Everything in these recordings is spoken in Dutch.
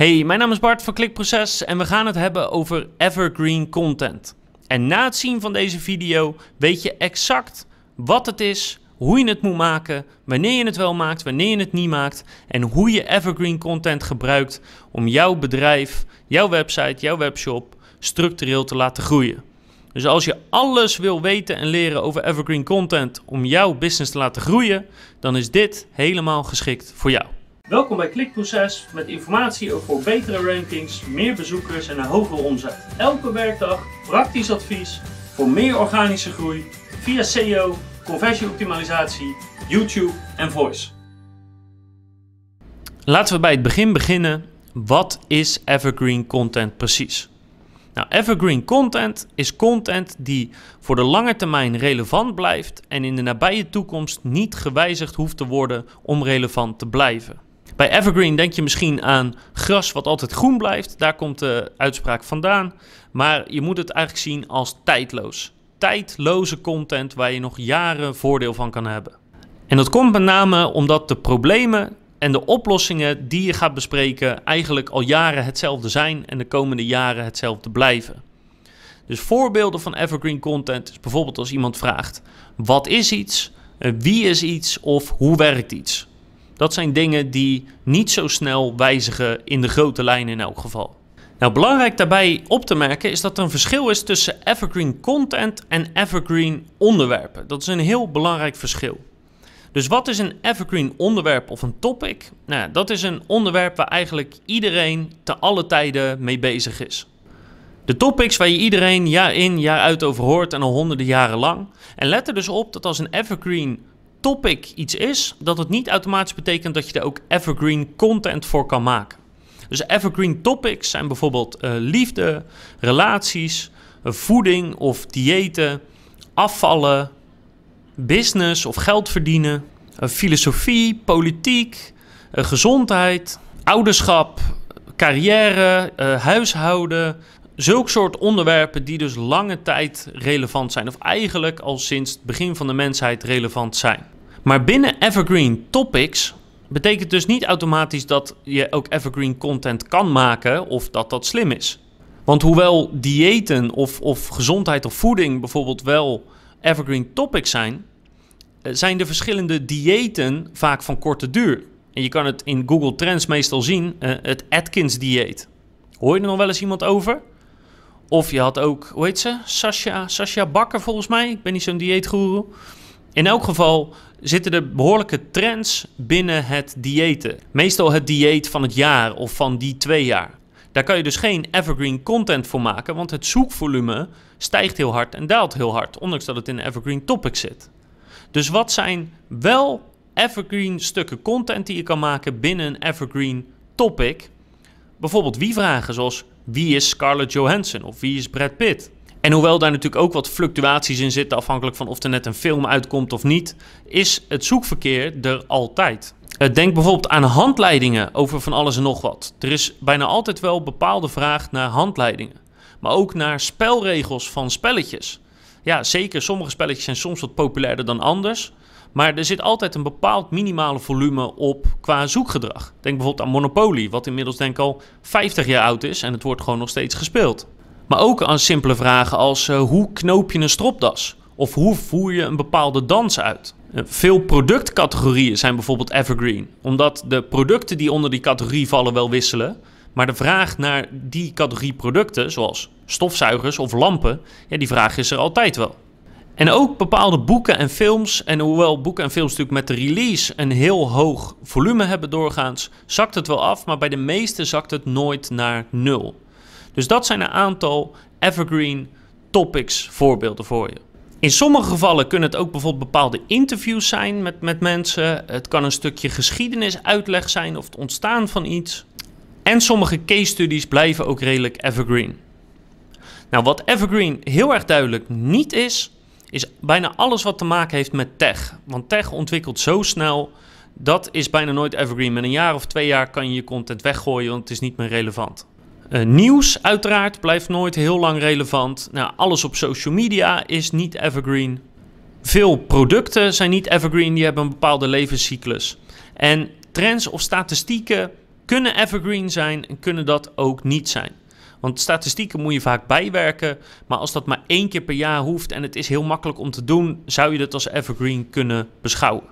Hey, mijn naam is Bart van Klikproces en we gaan het hebben over evergreen content. En na het zien van deze video weet je exact wat het is, hoe je het moet maken, wanneer je het wel maakt, wanneer je het niet maakt en hoe je evergreen content gebruikt om jouw bedrijf, jouw website, jouw webshop structureel te laten groeien. Dus als je alles wil weten en leren over evergreen content om jouw business te laten groeien, dan is dit helemaal geschikt voor jou. Welkom bij Klikproces met informatie over betere rankings, meer bezoekers en een hogere omzet. Elke werkdag praktisch advies voor meer organische groei via SEO, conversieoptimalisatie, YouTube en voice. Laten we bij het begin beginnen. Wat is evergreen content precies? Nou, evergreen content is content die voor de lange termijn relevant blijft en in de nabije toekomst niet gewijzigd hoeft te worden om relevant te blijven. Bij evergreen denk je misschien aan gras wat altijd groen blijft. Daar komt de uitspraak vandaan. Maar je moet het eigenlijk zien als tijdloos. Tijdloze content waar je nog jaren voordeel van kan hebben. En dat komt met name omdat de problemen en de oplossingen die je gaat bespreken eigenlijk al jaren hetzelfde zijn en de komende jaren hetzelfde blijven. Dus voorbeelden van evergreen content is bijvoorbeeld als iemand vraagt: wat is iets? Wie is iets? Of hoe werkt iets? Dat zijn dingen die niet zo snel wijzigen in de grote lijnen in elk geval. Nou, belangrijk daarbij op te merken is dat er een verschil is tussen evergreen content en evergreen onderwerpen. Dat is een heel belangrijk verschil. Dus wat is een evergreen onderwerp of een topic? Nou, dat is een onderwerp waar eigenlijk iedereen te alle tijden mee bezig is. De topics waar je iedereen jaar in, jaar uit over hoort en al honderden jaren lang. En let er dus op dat als een evergreen topic iets is, dat het niet automatisch betekent dat je er ook evergreen content voor kan maken. Dus evergreen topics zijn bijvoorbeeld uh, liefde, relaties, uh, voeding of diëten, afvallen, business of geld verdienen, uh, filosofie, politiek, gezondheid, ouderschap, carrière, huishouden. Zulk soort onderwerpen die dus lange tijd relevant zijn, of eigenlijk al sinds het begin van de mensheid relevant zijn. Maar binnen Evergreen Topics betekent dus niet automatisch dat je ook Evergreen content kan maken of dat dat slim is. Want hoewel diëten of, of gezondheid of voeding bijvoorbeeld wel Evergreen Topics zijn, eh, zijn de verschillende diëten vaak van korte duur. En je kan het in Google Trends meestal zien, uh, het Atkins dieet. Hoor je er nog wel eens iemand over? Of je had ook, hoe heet ze? Sasha, Sasha Bakker volgens mij. Ik ben niet zo'n dieetgoeroe. In elk geval zitten er behoorlijke trends binnen het diëten. Meestal het dieet van het jaar of van die twee jaar. Daar kan je dus geen evergreen content voor maken, want het zoekvolume stijgt heel hard en daalt heel hard, ondanks dat het in een evergreen topic zit. Dus wat zijn wel evergreen stukken content die je kan maken binnen een evergreen topic? Bijvoorbeeld wie vragen, zoals wie is Scarlett Johansson of wie is Brad Pitt? En hoewel daar natuurlijk ook wat fluctuaties in zitten, afhankelijk van of er net een film uitkomt of niet, is het zoekverkeer er altijd. Eh, denk bijvoorbeeld aan handleidingen over van alles en nog wat. Er is bijna altijd wel bepaalde vraag naar handleidingen, maar ook naar spelregels van spelletjes. Ja, zeker, sommige spelletjes zijn soms wat populairder dan anders. Maar er zit altijd een bepaald minimale volume op qua zoekgedrag. Denk bijvoorbeeld aan Monopoly, wat inmiddels denk ik al 50 jaar oud is en het wordt gewoon nog steeds gespeeld. Maar ook aan simpele vragen als uh, hoe knoop je een stropdas? Of hoe voer je een bepaalde dans uit? Uh, veel productcategorieën zijn bijvoorbeeld evergreen, omdat de producten die onder die categorie vallen wel wisselen. Maar de vraag naar die categorie producten, zoals stofzuigers of lampen, ja, die vraag is er altijd wel. En ook bepaalde boeken en films. En hoewel boeken en films natuurlijk met de release een heel hoog volume hebben doorgaans, zakt het wel af, maar bij de meeste zakt het nooit naar nul. Dus dat zijn een aantal evergreen topics voorbeelden voor je. In sommige gevallen kunnen het ook bijvoorbeeld bepaalde interviews zijn met, met mensen. Het kan een stukje geschiedenisuitleg zijn of het ontstaan van iets. En sommige case studies blijven ook redelijk evergreen. Nou, wat evergreen heel erg duidelijk niet is, is bijna alles wat te maken heeft met tech. Want tech ontwikkelt zo snel, dat is bijna nooit evergreen. Met een jaar of twee jaar kan je je content weggooien, want het is niet meer relevant. Uh, nieuws uiteraard blijft nooit heel lang relevant. Nou, alles op social media is niet evergreen. Veel producten zijn niet evergreen, die hebben een bepaalde levenscyclus. En trends of statistieken kunnen evergreen zijn en kunnen dat ook niet zijn. Want statistieken moet je vaak bijwerken, maar als dat maar één keer per jaar hoeft en het is heel makkelijk om te doen, zou je dat als evergreen kunnen beschouwen.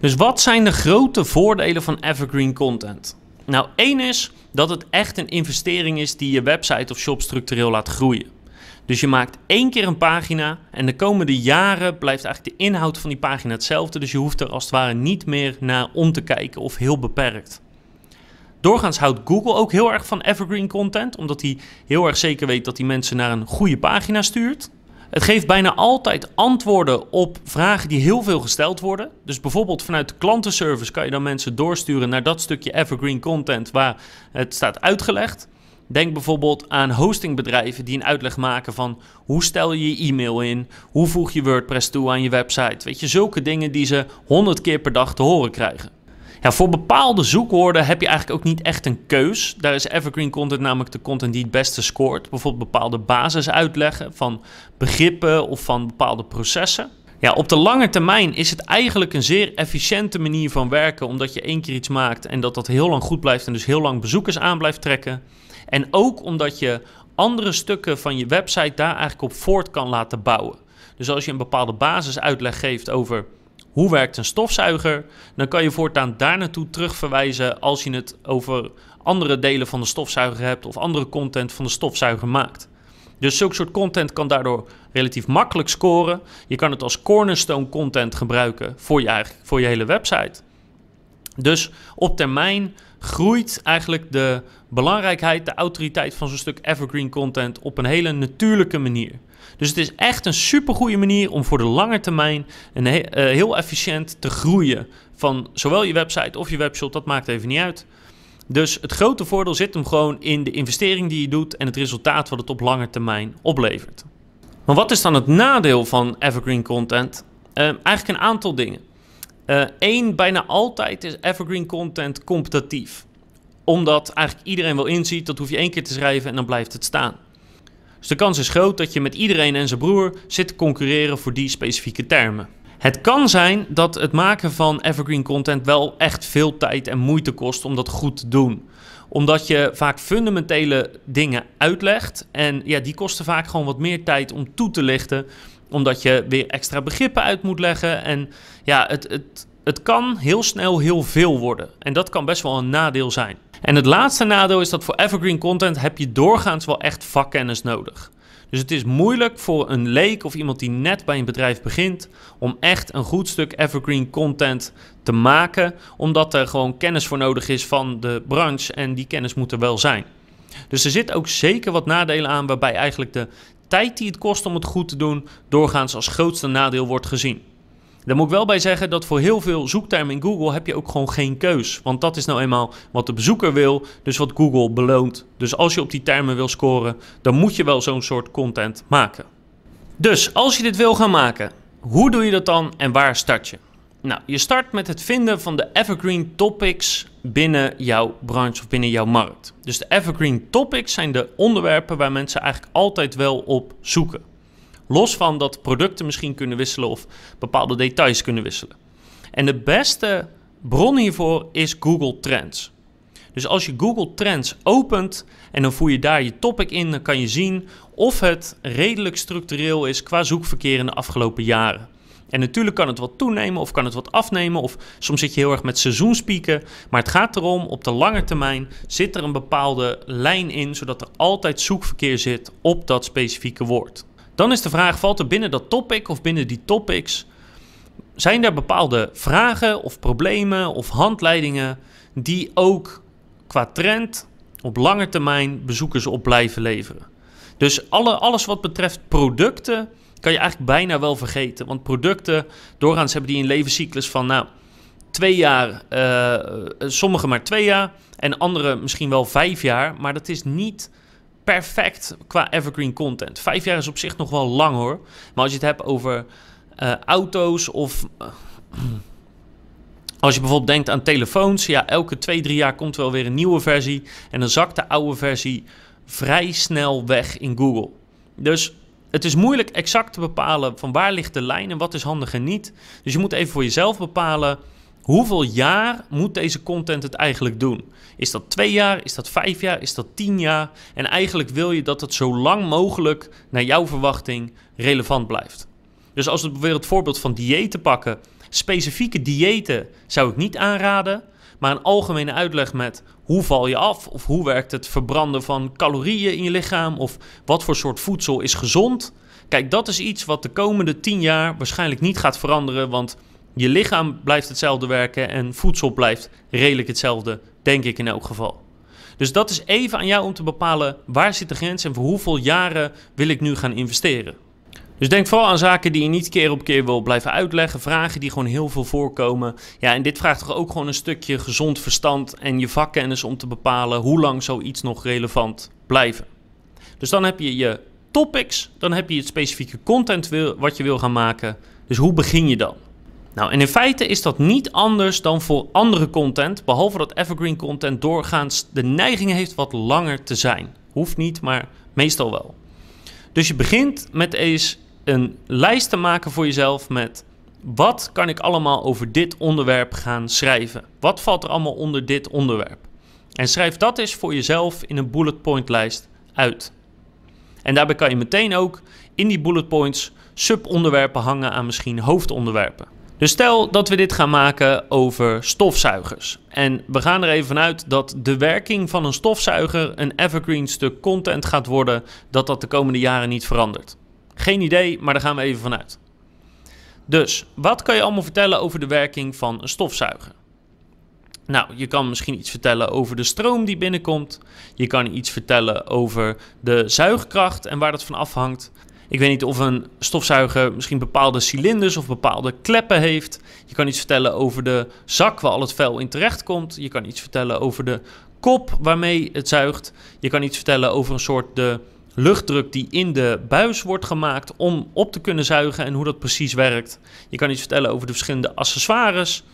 Dus wat zijn de grote voordelen van evergreen content? Nou, één is dat het echt een investering is die je website of shop structureel laat groeien. Dus je maakt één keer een pagina en de komende jaren blijft eigenlijk de inhoud van die pagina hetzelfde. Dus je hoeft er als het ware niet meer naar om te kijken of heel beperkt. Doorgaans houdt Google ook heel erg van evergreen content, omdat hij heel erg zeker weet dat hij mensen naar een goede pagina stuurt. Het geeft bijna altijd antwoorden op vragen die heel veel gesteld worden. Dus bijvoorbeeld vanuit de klantenservice kan je dan mensen doorsturen naar dat stukje evergreen content waar het staat uitgelegd. Denk bijvoorbeeld aan hostingbedrijven die een uitleg maken van hoe stel je je e-mail in, hoe voeg je WordPress toe aan je website. Weet je, zulke dingen die ze honderd keer per dag te horen krijgen. Ja, voor bepaalde zoekwoorden heb je eigenlijk ook niet echt een keus. Daar is evergreen content namelijk de content die het beste scoort. Bijvoorbeeld bepaalde basisuitleggen van begrippen of van bepaalde processen. Ja, op de lange termijn is het eigenlijk een zeer efficiënte manier van werken, omdat je één keer iets maakt en dat dat heel lang goed blijft en dus heel lang bezoekers aan blijft trekken. En ook omdat je andere stukken van je website daar eigenlijk op voort kan laten bouwen. Dus als je een bepaalde basisuitleg geeft over hoe werkt een stofzuiger, dan kan je voortaan daar naartoe terugverwijzen als je het over andere delen van de stofzuiger hebt of andere content van de stofzuiger maakt. Dus zulke soort content kan daardoor relatief makkelijk scoren. Je kan het als cornerstone content gebruiken voor je, voor je hele website. Dus op termijn groeit eigenlijk de belangrijkheid, de autoriteit van zo'n stuk evergreen content op een hele natuurlijke manier. Dus het is echt een supergoeie manier om voor de lange termijn een eh, heel efficiënt te groeien van zowel je website of je webshop, dat maakt even niet uit. Dus het grote voordeel zit hem gewoon in de investering die je doet en het resultaat wat het op lange termijn oplevert. Maar wat is dan het nadeel van evergreen content? Uh, eigenlijk een aantal dingen. Eén, uh, bijna altijd is evergreen content competitief. Omdat eigenlijk iedereen wel inziet, dat hoef je één keer te schrijven en dan blijft het staan. Dus de kans is groot dat je met iedereen en zijn broer zit te concurreren voor die specifieke termen. Het kan zijn dat het maken van evergreen content wel echt veel tijd en moeite kost om dat goed te doen. Omdat je vaak fundamentele dingen uitlegt en ja, die kosten vaak gewoon wat meer tijd om toe te lichten. Omdat je weer extra begrippen uit moet leggen en ja, het, het, het kan heel snel heel veel worden. En dat kan best wel een nadeel zijn. En het laatste nadeel is dat voor evergreen content heb je doorgaans wel echt vakkennis nodig. Dus het is moeilijk voor een leek of iemand die net bij een bedrijf begint om echt een goed stuk evergreen content te maken, omdat er gewoon kennis voor nodig is van de branche en die kennis moet er wel zijn. Dus er zit ook zeker wat nadelen aan waarbij eigenlijk de tijd die het kost om het goed te doen doorgaans als grootste nadeel wordt gezien. Daar moet ik wel bij zeggen dat voor heel veel zoektermen in Google heb je ook gewoon geen keus. Want dat is nou eenmaal wat de bezoeker wil, dus wat Google beloont. Dus als je op die termen wil scoren, dan moet je wel zo'n soort content maken. Dus als je dit wil gaan maken, hoe doe je dat dan en waar start je? Nou, je start met het vinden van de evergreen topics binnen jouw branche of binnen jouw markt. Dus de evergreen topics zijn de onderwerpen waar mensen eigenlijk altijd wel op zoeken. Los van dat producten misschien kunnen wisselen of bepaalde details kunnen wisselen. En de beste bron hiervoor is Google Trends. Dus als je Google Trends opent en dan voer je daar je topic in, dan kan je zien of het redelijk structureel is qua zoekverkeer in de afgelopen jaren. En natuurlijk kan het wat toenemen of kan het wat afnemen of soms zit je heel erg met seizoenspieken. Maar het gaat erom, op de lange termijn zit er een bepaalde lijn in, zodat er altijd zoekverkeer zit op dat specifieke woord. Dan is de vraag, valt er binnen dat topic of binnen die topics, zijn er bepaalde vragen of problemen of handleidingen die ook qua trend op lange termijn bezoekers op blijven leveren? Dus alle, alles wat betreft producten kan je eigenlijk bijna wel vergeten. Want producten, doorgaans hebben die een levenscyclus van nou, twee jaar, uh, sommige maar twee jaar en andere misschien wel vijf jaar. Maar dat is niet perfect qua evergreen content. Vijf jaar is op zich nog wel lang hoor. Maar als je het hebt over uh, auto's of. Uh, als je bijvoorbeeld denkt aan telefoons, ja, elke twee, drie jaar komt wel weer een nieuwe versie. En dan zakt de oude versie vrij snel weg in Google. Dus het is moeilijk exact te bepalen van waar ligt de lijn en wat is handig en niet. Dus je moet even voor jezelf bepalen Hoeveel jaar moet deze content het eigenlijk doen? Is dat twee jaar? Is dat vijf jaar? Is dat tien jaar? En eigenlijk wil je dat het zo lang mogelijk naar jouw verwachting relevant blijft. Dus als we bijvoorbeeld het voorbeeld van diëten pakken, specifieke diëten zou ik niet aanraden, maar een algemene uitleg met hoe val je af of hoe werkt het verbranden van calorieën in je lichaam of wat voor soort voedsel is gezond. Kijk, dat is iets wat de komende tien jaar waarschijnlijk niet gaat veranderen, want je lichaam blijft hetzelfde werken en voedsel blijft redelijk hetzelfde, denk ik in elk geval. Dus dat is even aan jou om te bepalen waar zit de grens en voor hoeveel jaren wil ik nu gaan investeren. Dus denk vooral aan zaken die je niet keer op keer wil blijven uitleggen. Vragen die gewoon heel veel voorkomen. Ja, en dit vraagt toch ook gewoon een stukje gezond verstand en je vakkennis om te bepalen hoe lang zoiets nog relevant blijven. Dus dan heb je je topics, dan heb je het specifieke content wat je wil gaan maken. Dus hoe begin je dan? Nou, en in feite is dat niet anders dan voor andere content, behalve dat evergreen content doorgaans de neiging heeft wat langer te zijn. Hoeft niet, maar meestal wel. Dus je begint met eens een lijst te maken voor jezelf met wat kan ik allemaal over dit onderwerp gaan schrijven? Wat valt er allemaal onder dit onderwerp? En schrijf dat eens voor jezelf in een bullet point lijst uit. En daarbij kan je meteen ook in die bullet points subonderwerpen hangen aan misschien hoofdonderwerpen. Dus stel dat we dit gaan maken over stofzuigers. En we gaan er even vanuit dat de werking van een stofzuiger een evergreen stuk content gaat worden, dat dat de komende jaren niet verandert. Geen idee, maar daar gaan we even vanuit. Dus, wat kan je allemaal vertellen over de werking van een stofzuiger? Nou, je kan misschien iets vertellen over de stroom die binnenkomt. Je kan iets vertellen over de zuigkracht en waar dat van afhangt. Ik weet niet of een stofzuiger misschien bepaalde cilinders of bepaalde kleppen heeft. Je kan iets vertellen over de zak waar al het vuil in terecht komt. Je kan iets vertellen over de kop waarmee het zuigt. Je kan iets vertellen over een soort de luchtdruk die in de buis wordt gemaakt om op te kunnen zuigen en hoe dat precies werkt. Je kan iets vertellen over de verschillende accessoires.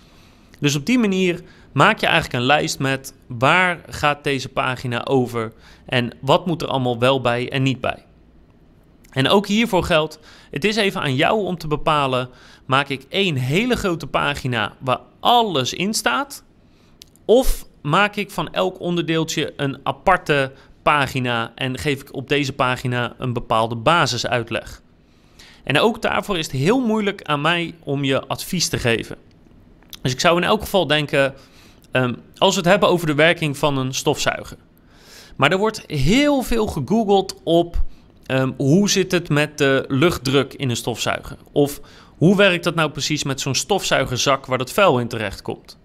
Dus op die manier maak je eigenlijk een lijst met waar gaat deze pagina over en wat moet er allemaal wel bij en niet bij. En ook hiervoor geldt, het is even aan jou om te bepalen, maak ik één hele grote pagina waar alles in staat? Of maak ik van elk onderdeeltje een aparte pagina en geef ik op deze pagina een bepaalde basisuitleg? En ook daarvoor is het heel moeilijk aan mij om je advies te geven. Dus ik zou in elk geval denken, um, als we het hebben over de werking van een stofzuiger. Maar er wordt heel veel gegoogeld op um, hoe zit het met de luchtdruk in een stofzuiger? Of hoe werkt dat nou precies met zo'n stofzuigerzak waar dat vuil in terecht komt?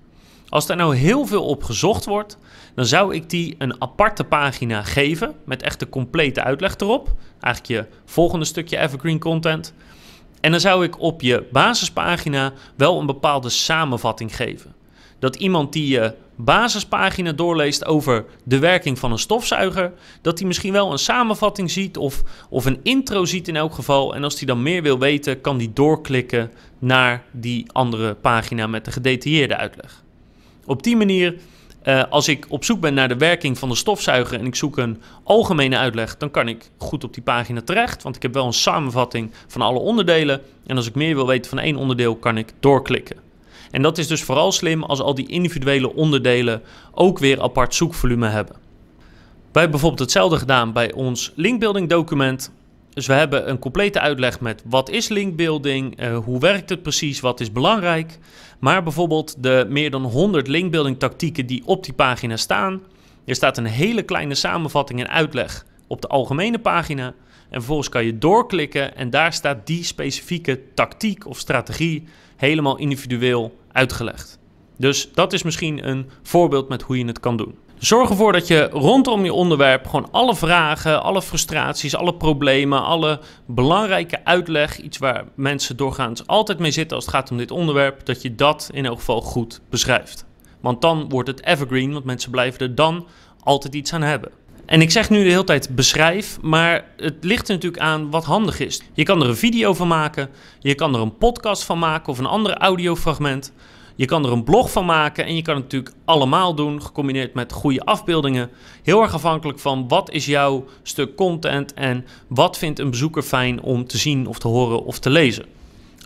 Als daar nou heel veel op gezocht wordt, dan zou ik die een aparte pagina geven met echt de complete uitleg erop. Eigenlijk je volgende stukje evergreen content. En dan zou ik op je basispagina wel een bepaalde samenvatting geven. Dat iemand die je basispagina doorleest over de werking van een stofzuiger, dat hij misschien wel een samenvatting ziet of, of een intro ziet in elk geval. En als hij dan meer wil weten, kan hij doorklikken naar die andere pagina met de gedetailleerde uitleg. Op die manier, uh, als ik op zoek ben naar de werking van de stofzuiger en ik zoek een algemene uitleg, dan kan ik goed op die pagina terecht, want ik heb wel een samenvatting van alle onderdelen. En als ik meer wil weten van één onderdeel, kan ik doorklikken. En dat is dus vooral slim als al die individuele onderdelen ook weer apart zoekvolume hebben. Wij hebben bijvoorbeeld hetzelfde gedaan bij ons linkbuilding document. Dus we hebben een complete uitleg met wat is linkbuilding, uh, hoe werkt het precies, wat is belangrijk. Maar bijvoorbeeld de meer dan 100 linkbuilding tactieken die op die pagina staan. Er staat een hele kleine samenvatting en uitleg op de algemene pagina. En vervolgens kan je doorklikken en daar staat die specifieke tactiek of strategie helemaal individueel uitgelegd. Dus dat is misschien een voorbeeld met hoe je het kan doen. Zorg ervoor dat je rondom je onderwerp gewoon alle vragen, alle frustraties, alle problemen, alle belangrijke uitleg, iets waar mensen doorgaans altijd mee zitten als het gaat om dit onderwerp, dat je dat in elk geval goed beschrijft. Want dan wordt het evergreen, want mensen blijven er dan altijd iets aan hebben. En ik zeg nu de hele tijd beschrijf, maar het ligt er natuurlijk aan wat handig is. Je kan er een video van maken, je kan er een podcast van maken of een ander audiofragment. Je kan er een blog van maken en je kan het natuurlijk allemaal doen, gecombineerd met goede afbeeldingen. Heel erg afhankelijk van wat is jouw stuk content en wat vindt een bezoeker fijn om te zien of te horen of te lezen.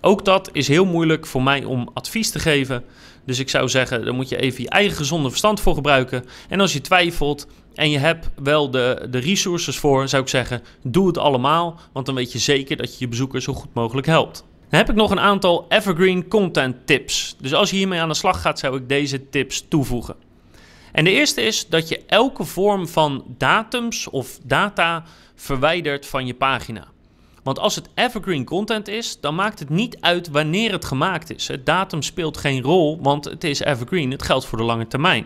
Ook dat is heel moeilijk voor mij om advies te geven. Dus ik zou zeggen, daar moet je even je eigen gezonde verstand voor gebruiken. En als je twijfelt en je hebt wel de, de resources voor, zou ik zeggen, doe het allemaal. Want dan weet je zeker dat je je bezoekers zo goed mogelijk helpt. Dan heb ik nog een aantal evergreen content tips. Dus als je hiermee aan de slag gaat, zou ik deze tips toevoegen. En de eerste is dat je elke vorm van datums of data verwijdert van je pagina. Want als het evergreen content is, dan maakt het niet uit wanneer het gemaakt is. Het datum speelt geen rol, want het is evergreen. Het geldt voor de lange termijn.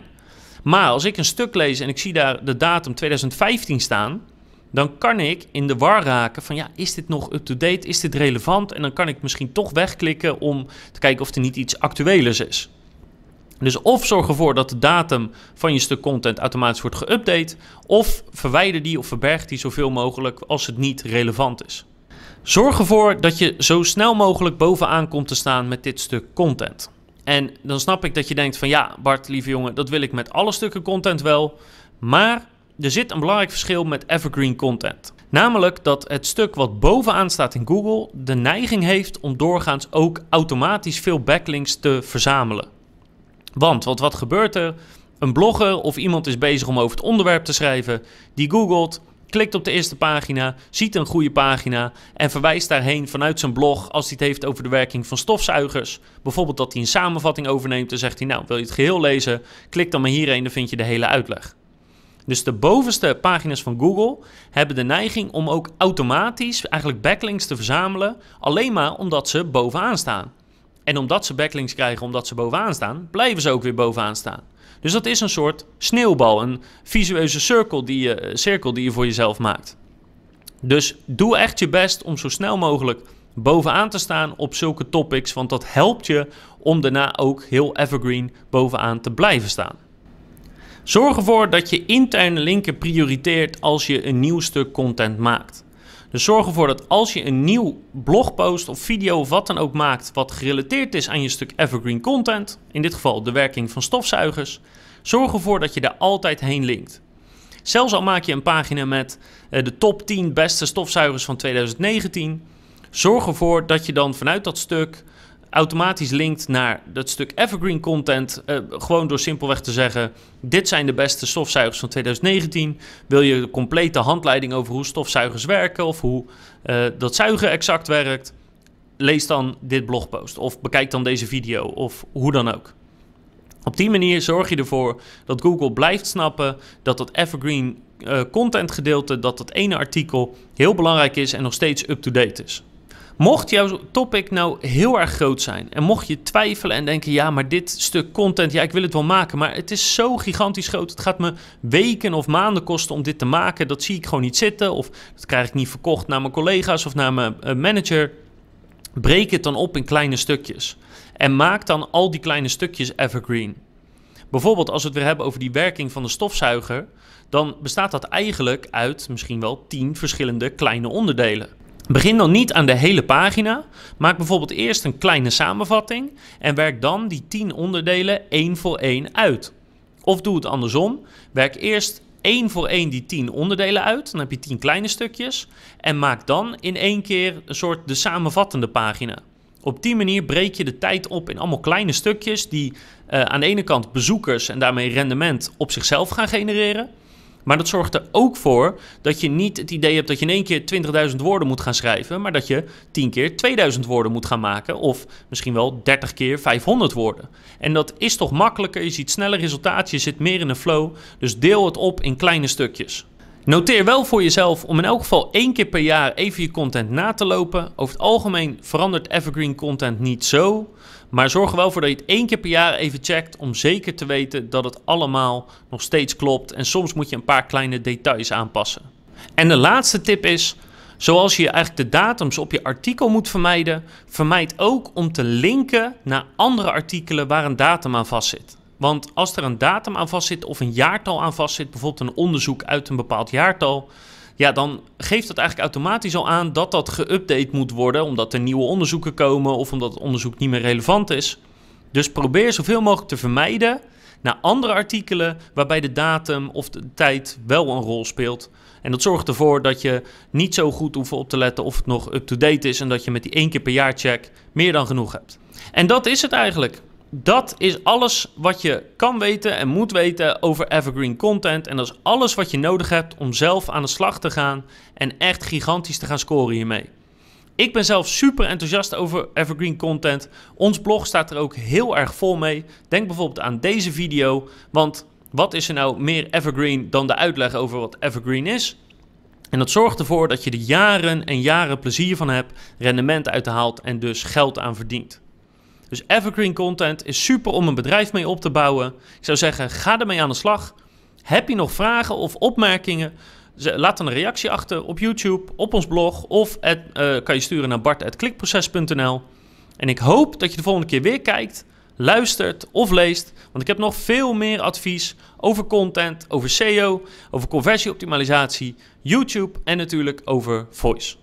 Maar als ik een stuk lees en ik zie daar de datum 2015 staan, dan kan ik in de war raken van ja, is dit nog up-to-date? Is dit relevant? En dan kan ik misschien toch wegklikken om te kijken of er niet iets actuelers is. Dus of zorg ervoor dat de datum van je stuk content automatisch wordt geüpdate, of verwijder die of verberg die zoveel mogelijk als het niet relevant is. Zorg ervoor dat je zo snel mogelijk bovenaan komt te staan met dit stuk content. En dan snap ik dat je denkt van ja, Bart, lieve jongen, dat wil ik met alle stukken content wel. Maar er zit een belangrijk verschil met evergreen content. Namelijk dat het stuk wat bovenaan staat in Google de neiging heeft om doorgaans ook automatisch veel backlinks te verzamelen. Want wat, wat gebeurt er? Een blogger of iemand is bezig om over het onderwerp te schrijven, die googelt, klikt op de eerste pagina, ziet een goede pagina en verwijst daarheen vanuit zijn blog als hij het heeft over de werking van stofzuigers. Bijvoorbeeld dat hij een samenvatting overneemt en zegt hij nou wil je het geheel lezen, klik dan maar hierheen, dan vind je de hele uitleg. Dus de bovenste pagina's van Google hebben de neiging om ook automatisch eigenlijk backlinks te verzamelen, alleen maar omdat ze bovenaan staan. En omdat ze backlinks krijgen omdat ze bovenaan staan, blijven ze ook weer bovenaan staan. Dus dat is een soort sneeuwbal, een visueuze cirkel die je, cirkel die je voor jezelf maakt. Dus doe echt je best om zo snel mogelijk bovenaan te staan op zulke topics, want dat helpt je om daarna ook heel evergreen bovenaan te blijven staan. Zorg ervoor dat je interne linken prioriteert als je een nieuw stuk content maakt. Dus zorg ervoor dat als je een nieuw blogpost of video of wat dan ook maakt wat gerelateerd is aan je stuk evergreen content, in dit geval de werking van stofzuigers, zorg ervoor dat je daar altijd heen linkt. Zelfs al maak je een pagina met eh, de top 10 beste stofzuigers van 2019, zorg ervoor dat je dan vanuit dat stuk automatisch linkt naar dat stuk evergreen content. Uh, gewoon door simpelweg te zeggen: dit zijn de beste stofzuigers van 2019. Wil je de complete handleiding over hoe stofzuigers werken of hoe uh, dat zuigen exact werkt? Lees dan dit blogpost of bekijk dan deze video of hoe dan ook. Op die manier zorg je ervoor dat Google blijft snappen dat dat evergreen uh, content gedeelte, dat dat ene artikel heel belangrijk is en nog steeds up-to-date is. Mocht jouw topic nou heel erg groot zijn en mocht je twijfelen en denken, ja, maar dit stuk content, ja, ik wil het wel maken, maar het is zo gigantisch groot, het gaat me weken of maanden kosten om dit te maken, dat zie ik gewoon niet zitten of dat krijg ik niet verkocht naar mijn collega's of naar mijn uh, manager. Breek het dan op in kleine stukjes en maak dan al die kleine stukjes evergreen. Bijvoorbeeld als we het weer hebben over die werking van de stofzuiger, dan bestaat dat eigenlijk uit misschien wel 10 verschillende kleine onderdelen. Begin dan niet aan de hele pagina. Maak bijvoorbeeld eerst een kleine samenvatting en werk dan die 10 onderdelen één voor één uit. Of doe het andersom. Werk eerst één voor één die 10 onderdelen uit. Dan heb je 10 kleine stukjes. En maak dan in één keer een soort de samenvattende pagina. Op die manier breek je de tijd op in allemaal kleine stukjes die uh, aan de ene kant bezoekers en daarmee rendement op zichzelf gaan genereren. Maar dat zorgt er ook voor dat je niet het idee hebt dat je in één keer 20.000 woorden moet gaan schrijven, maar dat je 10 keer 2000 woorden moet gaan maken of misschien wel 30 keer 500 woorden. En dat is toch makkelijker, je ziet sneller resultaten, je zit meer in een flow, dus deel het op in kleine stukjes. Noteer wel voor jezelf om in elk geval één keer per jaar even je content na te lopen. Over het algemeen verandert evergreen content niet zo. Maar zorg er wel voor dat je het één keer per jaar even checkt om zeker te weten dat het allemaal nog steeds klopt. En soms moet je een paar kleine details aanpassen. En de laatste tip is, zoals je eigenlijk de datums op je artikel moet vermijden, vermijd ook om te linken naar andere artikelen waar een datum aan vastzit. Want als er een datum aan vastzit of een jaartal aan vastzit, bijvoorbeeld een onderzoek uit een bepaald jaartal, ja, dan geeft dat eigenlijk automatisch al aan dat dat geüpdate moet worden, omdat er nieuwe onderzoeken komen of omdat het onderzoek niet meer relevant is. Dus probeer zoveel mogelijk te vermijden naar andere artikelen waarbij de datum of de tijd wel een rol speelt. En dat zorgt ervoor dat je niet zo goed hoeft op te letten of het nog up-to-date is en dat je met die één keer per jaar check meer dan genoeg hebt. En dat is het eigenlijk. Dat is alles wat je kan weten en moet weten over evergreen content. En dat is alles wat je nodig hebt om zelf aan de slag te gaan en echt gigantisch te gaan scoren hiermee. Ik ben zelf super enthousiast over evergreen content. Ons blog staat er ook heel erg vol mee. Denk bijvoorbeeld aan deze video, want wat is er nou meer evergreen dan de uitleg over wat evergreen is? En dat zorgt ervoor dat je er jaren en jaren plezier van hebt, rendement uithaalt en dus geld aan verdient. Dus evergreen content is super om een bedrijf mee op te bouwen. Ik zou zeggen, ga ermee aan de slag. Heb je nog vragen of opmerkingen? Laat een reactie achter op YouTube, op ons blog of uh, kan je sturen naar bart.klikproces.nl. En ik hoop dat je de volgende keer weer kijkt, luistert of leest, want ik heb nog veel meer advies over content, over SEO, over conversieoptimalisatie, YouTube en natuurlijk over voice.